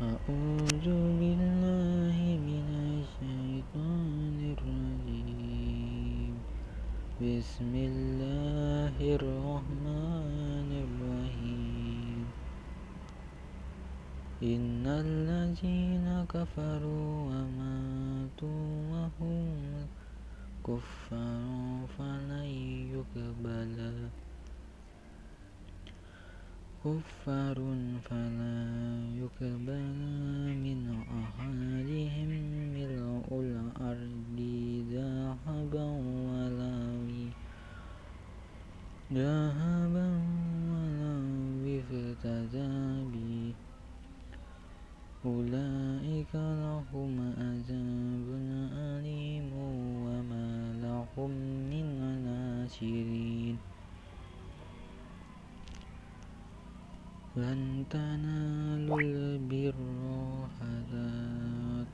أعوذ بالله من الشيطان الرجيم. بسم الله الرحمن الرحيم. إن الذين كفروا وماتوا وهم كفار فلن يقبل. كفار فلا ذهبا ولو به أولئك لهم عذاب أليم وما لهم من ناصرين. لن تنالوا البر حتى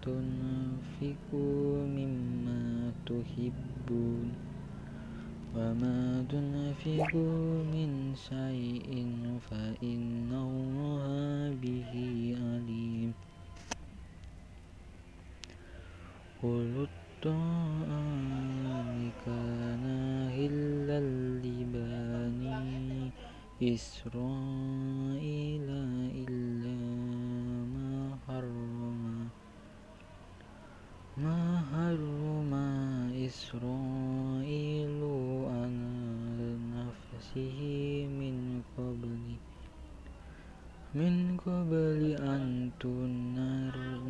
تنفقوا مما تحبون. وما تنفقوا من شيء فإن الله به عليم قل الطعام كان إلا لبني إسرائيل إلا ما حرم ما حرم إسرائيل. نفسه من قبل. من قبل أن تنزل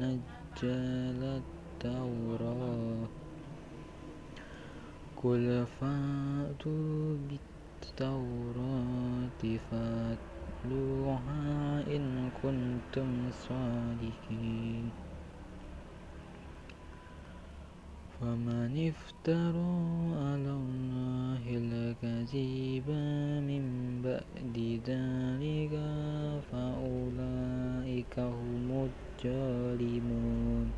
التوراة. قل فأتوا التوراة فاتلوها إن كنتم صادقين. فمن افترى على الله الكذب من بعد ذلك فأولئك هم الظالمون.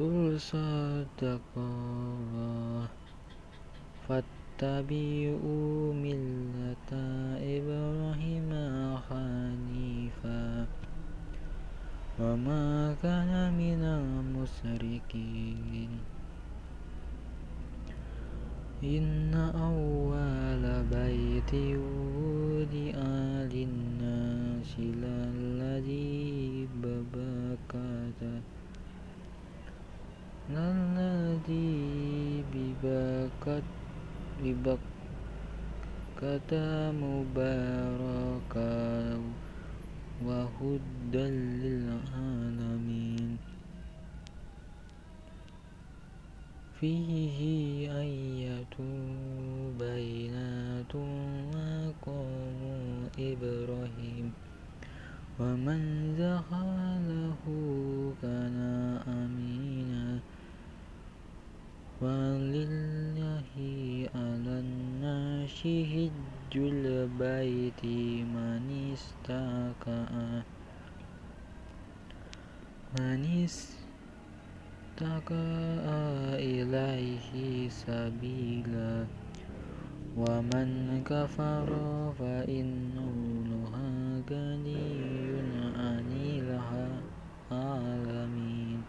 قل صدق الله فاتبعوا ملة إبراهيم وما كان من المشركين إن أول بيت وضع للناس للذي ببكة الذي ببكة ببكة مباركا وهدى فيه آية بينات مقام إبراهيم ومن دخله كان آمنا ولله على الناس حج البيت من استطاع من استطاع إليه سبيلا ومن كفر فإن الله غني عن العالمين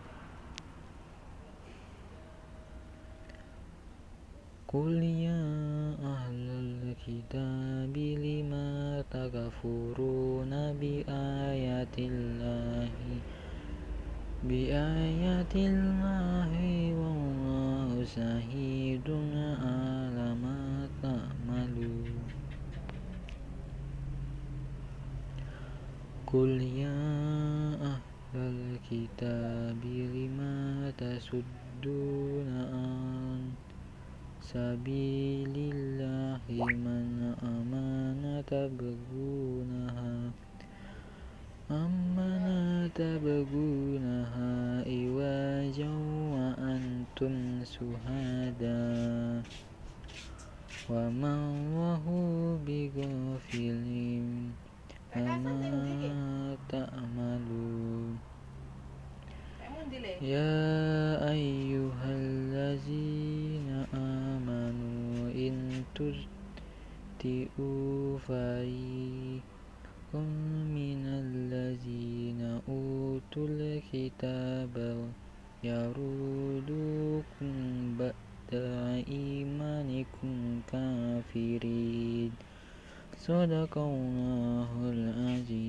قل يا أهل الكتاب لما تكفرون بآيات الله بآيات الله والله شهيد على ما تعملون قل يا أهل الكتاب لما تصدون عن سبيل الله من آمن تبغونها أمن تبغونها إواجا وأنتم شهداء وما الله بغافل عما تعملون يا أيها الذين آمنوا إن تطيعوا فريقا فريق من الذين أوتوا الكتاب يردوكم بعد إيمانكم كافرين. صدق الله العظيم.